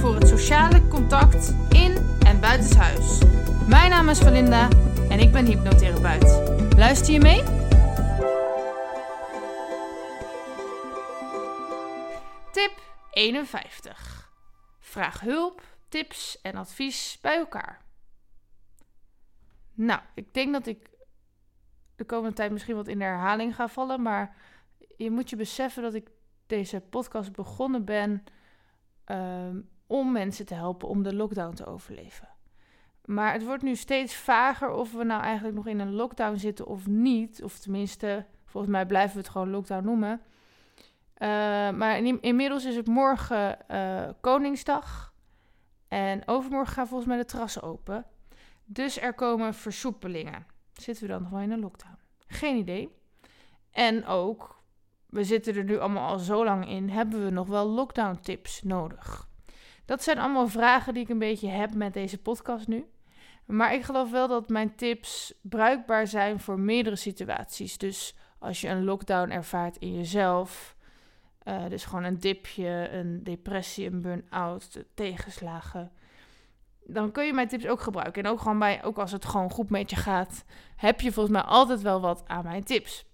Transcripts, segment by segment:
voor het sociale contact in en buitenshuis. Mijn naam is Valinda en ik ben hypnotherapeut. Luister je mee? Tip 51. Vraag hulp, tips en advies bij elkaar. Nou, ik denk dat ik de komende tijd misschien wat in de herhaling ga vallen, maar je moet je beseffen dat ik deze podcast begonnen ben um, om mensen te helpen om de lockdown te overleven. Maar het wordt nu steeds vager of we nou eigenlijk nog in een lockdown zitten of niet. Of tenminste, volgens mij blijven we het gewoon lockdown noemen. Uh, maar in, inmiddels is het morgen uh, Koningsdag. En overmorgen gaan volgens mij de terrassen open. Dus er komen versoepelingen. Zitten we dan nog wel in een lockdown? Geen idee. En ook, we zitten er nu allemaal al zo lang in, hebben we nog wel lockdown tips nodig? Dat zijn allemaal vragen die ik een beetje heb met deze podcast nu. Maar ik geloof wel dat mijn tips bruikbaar zijn voor meerdere situaties. Dus als je een lockdown ervaart in jezelf, uh, dus gewoon een dipje, een depressie, een burn-out, tegenslagen, dan kun je mijn tips ook gebruiken. En ook gewoon bij, ook als het gewoon goed met je gaat, heb je volgens mij altijd wel wat aan mijn tips.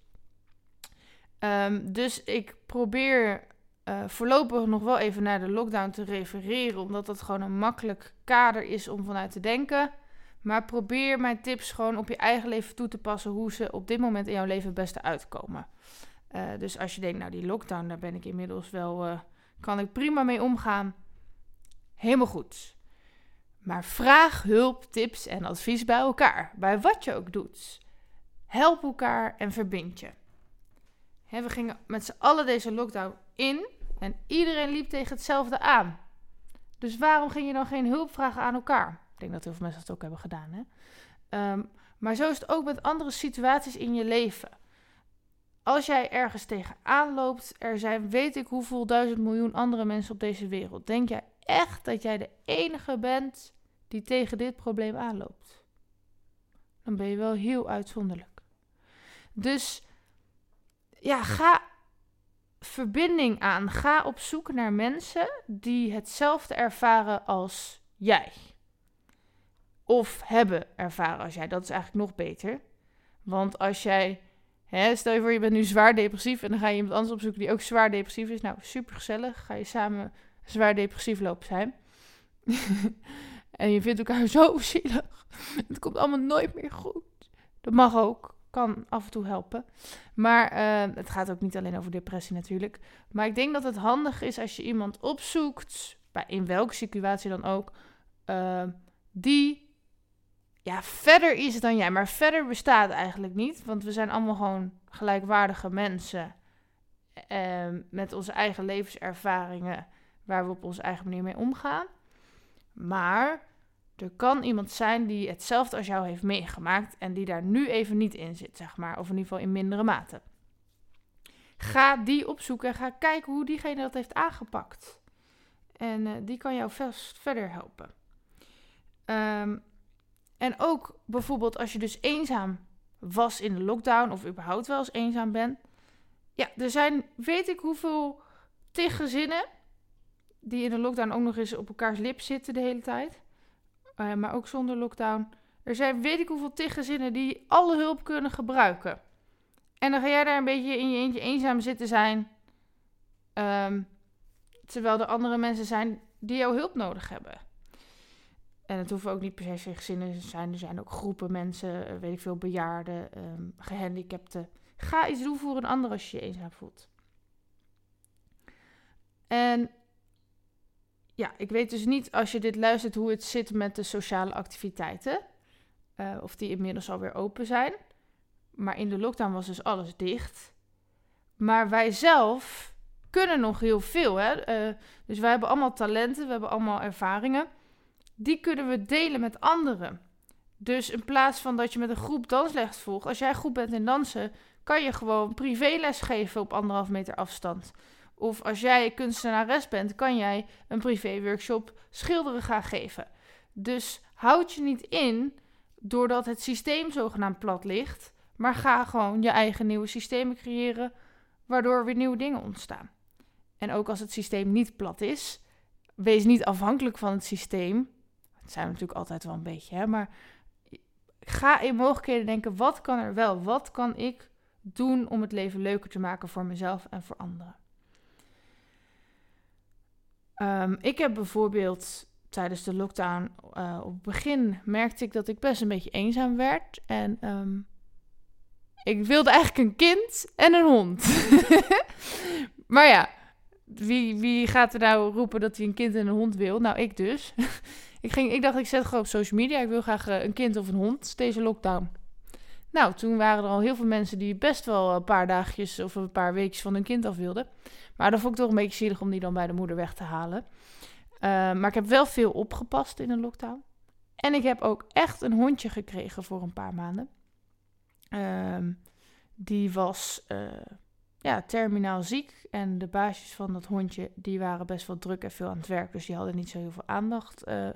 Um, dus ik probeer uh, voorlopig nog wel even naar de lockdown te refereren, omdat dat gewoon een makkelijk kader is om vanuit te denken. Maar probeer mijn tips gewoon op je eigen leven toe te passen, hoe ze op dit moment in jouw leven het beste uitkomen. Uh, dus als je denkt, nou die lockdown, daar ben ik inmiddels wel, uh, kan ik prima mee omgaan. Helemaal goed. Maar vraag hulp, tips en advies bij elkaar, bij wat je ook doet. Help elkaar en verbind je. we gingen met z'n allen deze lockdown in en iedereen liep tegen hetzelfde aan. Dus waarom ging je dan geen hulp vragen aan elkaar? Ik denk dat heel veel mensen dat ook hebben gedaan. Hè? Um, maar zo is het ook met andere situaties in je leven. Als jij ergens tegenaan loopt, er zijn weet ik hoeveel duizend miljoen andere mensen op deze wereld. Denk jij echt dat jij de enige bent die tegen dit probleem aanloopt? Dan ben je wel heel uitzonderlijk. Dus ja, ga verbinding aan. Ga op zoek naar mensen die hetzelfde ervaren als jij. Of hebben ervaren als jij. Dat is eigenlijk nog beter. Want als jij, hè, stel je voor je bent nu zwaar depressief en dan ga je iemand anders opzoeken die ook zwaar depressief is. Nou, super gezellig. Ga je samen zwaar depressief lopen zijn. en je vindt elkaar zo zielig. Het komt allemaal nooit meer goed. Dat mag ook kan af en toe helpen. Maar uh, het gaat ook niet alleen over depressie natuurlijk. Maar ik denk dat het handig is als je iemand opzoekt, in welke situatie dan ook, uh, die ja, verder is dan jij. Maar verder bestaat eigenlijk niet, want we zijn allemaal gewoon gelijkwaardige mensen. Uh, met onze eigen levenservaringen, waar we op onze eigen manier mee omgaan. Maar er kan iemand zijn die hetzelfde als jou heeft meegemaakt en die daar nu even niet in zit, zeg maar, of in ieder geval in mindere mate. Ga die opzoeken en ga kijken hoe diegene dat heeft aangepakt. En uh, die kan jou vast verder helpen. Um, en ook bijvoorbeeld als je dus eenzaam was in de lockdown of überhaupt wel eens eenzaam bent. Ja, er zijn weet ik hoeveel tig gezinnen die in de lockdown ook nog eens op elkaars lip zitten de hele tijd. Uh, maar ook zonder lockdown. Er zijn weet ik hoeveel gezinnen die alle hulp kunnen gebruiken. En dan ga jij daar een beetje in je eentje eenzaam zitten zijn. Um, terwijl er andere mensen zijn die jouw hulp nodig hebben. En het hoeven ook niet per se gezinnen te zijn. Er zijn ook groepen mensen, eh, weet ik veel, bejaarden, um, gehandicapten. Ga iets doen voor een ander als je je eenzaam voelt. En ja, ik weet dus niet als je dit luistert hoe het zit met de sociale activiteiten. Uh, of die inmiddels alweer open zijn. Maar in de lockdown was dus alles dicht. Maar wij zelf kunnen nog heel veel. Hè? Eh, dus wij hebben allemaal talenten, we hebben allemaal ervaringen. Die kunnen we delen met anderen. Dus in plaats van dat je met een groep dansles volgt, als jij goed bent in dansen, kan je gewoon privéles geven op anderhalf meter afstand. Of als jij kunstenares bent, kan jij een privéworkshop schilderen gaan geven. Dus houd je niet in doordat het systeem zogenaamd plat ligt, maar ga gewoon je eigen nieuwe systemen creëren, waardoor weer nieuwe dingen ontstaan. En ook als het systeem niet plat is, wees niet afhankelijk van het systeem. Dat zijn we natuurlijk altijd wel een beetje, hè? maar ga in mogelijkheden denken: wat kan er wel? Wat kan ik doen om het leven leuker te maken voor mezelf en voor anderen? Ehm, ik heb bijvoorbeeld tijdens de lockdown uh, op het begin merkte ik dat ik best een beetje eenzaam werd. En um, ik wilde eigenlijk een kind en een hond. maar ja, wie, wie gaat er nou roepen dat hij een kind en een hond wil? Nou, ik dus. ik, ging, ik dacht, ik zet gewoon op social media. Ik wil graag uh, een kind of een hond deze lockdown. Nou, toen waren er al heel veel mensen die best wel een paar dagjes of een paar weekjes van hun kind af wilden. Maar dat vond ik toch een beetje zielig om die dan bij de moeder weg te halen. Uh, maar ik heb wel veel opgepast in een lockdown. En ik heb ook echt een hondje gekregen voor een paar maanden. Uh, die was uh, ja, terminaal ziek. En de baasjes van dat hondje die waren best wel druk en veel aan het werk. Dus die hadden niet zo heel veel aandacht. Uh,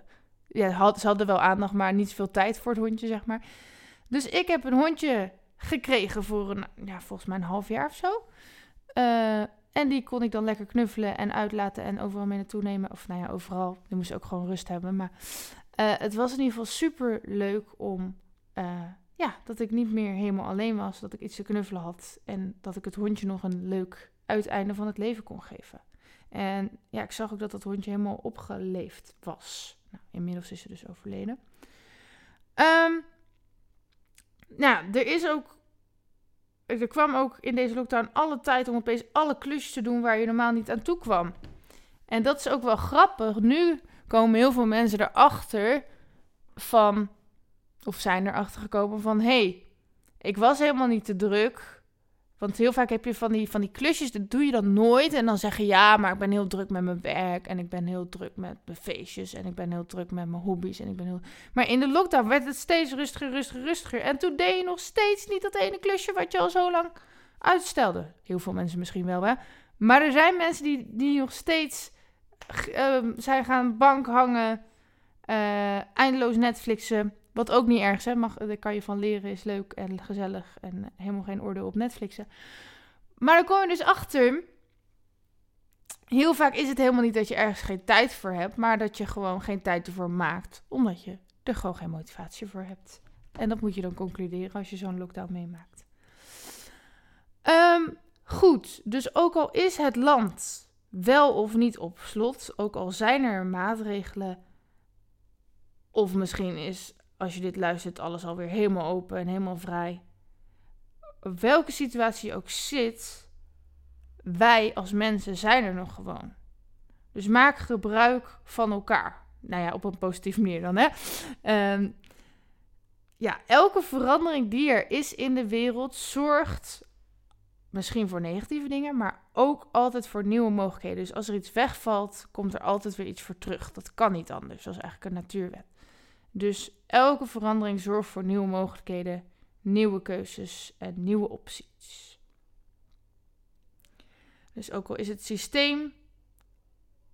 ja, ze hadden wel aandacht, maar niet zoveel tijd voor het hondje, zeg maar. Dus ik heb een hondje gekregen voor een, ja, volgens mij een half jaar of zo. Uh, en die kon ik dan lekker knuffelen en uitlaten en overal mee naartoe nemen. Of nou ja, overal. Die moest ook gewoon rust hebben. Maar uh, het was in ieder geval super leuk om. Uh, ja, dat ik niet meer helemaal alleen was. Dat ik iets te knuffelen had. En dat ik het hondje nog een leuk uiteinde van het leven kon geven. En ja, ik zag ook dat dat hondje helemaal opgeleefd was. Nou, inmiddels is ze dus overleden. Um, nou, er is ook er kwam ook in deze lockdown alle tijd om opeens alle klusjes te doen waar je normaal niet aan toe kwam. En dat is ook wel grappig. Nu komen heel veel mensen erachter van, of zijn erachter gekomen van, hé, hey, ik was helemaal niet te druk. Want heel vaak heb je van die, van die klusjes, dat doe je dan nooit. En dan zeg je ja, maar ik ben heel druk met mijn werk. En ik ben heel druk met mijn feestjes. En ik ben heel druk met mijn hobby's. En ik ben heel... Maar in de lockdown werd het steeds rustiger, rustiger, rustiger. En toen deed je nog steeds niet dat ene klusje wat je al zo lang uitstelde. Heel veel mensen misschien wel, hè. Maar er zijn mensen die, die nog steeds uh, zijn gaan bank hangen. Uh, eindeloos Netflixen. Wat ook niet erg is, hè? Daar kan je van leren, is leuk en gezellig en helemaal geen oordeel op Netflixen. Maar dan kom je dus achter. Heel vaak is het helemaal niet dat je ergens geen tijd voor hebt, maar dat je gewoon geen tijd ervoor maakt, omdat je er gewoon geen motivatie voor hebt. En dat moet je dan concluderen als je zo'n lockdown meemaakt. Um, goed, dus ook al is het land wel of niet op slot, ook al zijn er maatregelen, of misschien is als je dit luistert, alles alweer helemaal open en helemaal vrij. Welke situatie je ook zit, wij als mensen zijn er nog gewoon. Dus maak gebruik van elkaar. Nou ja, op een positieve manier dan, hè. Um, ja, elke verandering die er is in de wereld zorgt misschien voor negatieve dingen, maar ook altijd voor nieuwe mogelijkheden. Dus als er iets wegvalt, komt er altijd weer iets voor terug. Dat kan niet anders. Dat is eigenlijk een natuurwet. Dus elke verandering zorgt voor nieuwe mogelijkheden, nieuwe keuzes en nieuwe opties. Dus ook al is het systeem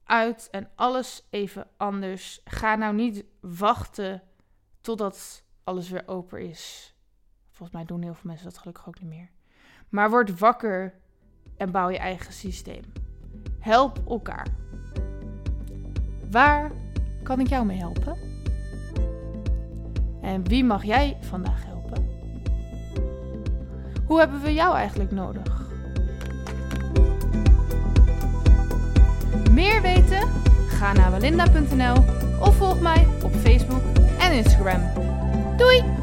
uit en alles even anders, ga nou niet wachten totdat alles weer open is. Volgens mij doen heel veel mensen dat gelukkig ook niet meer. Maar word wakker en bouw je eigen systeem. Help elkaar. Waar kan ik jou mee helpen? En wie mag jij vandaag helpen? Hoe hebben we jou eigenlijk nodig? Meer weten? Ga naar walinda.nl of volg mij op Facebook en Instagram. Doei!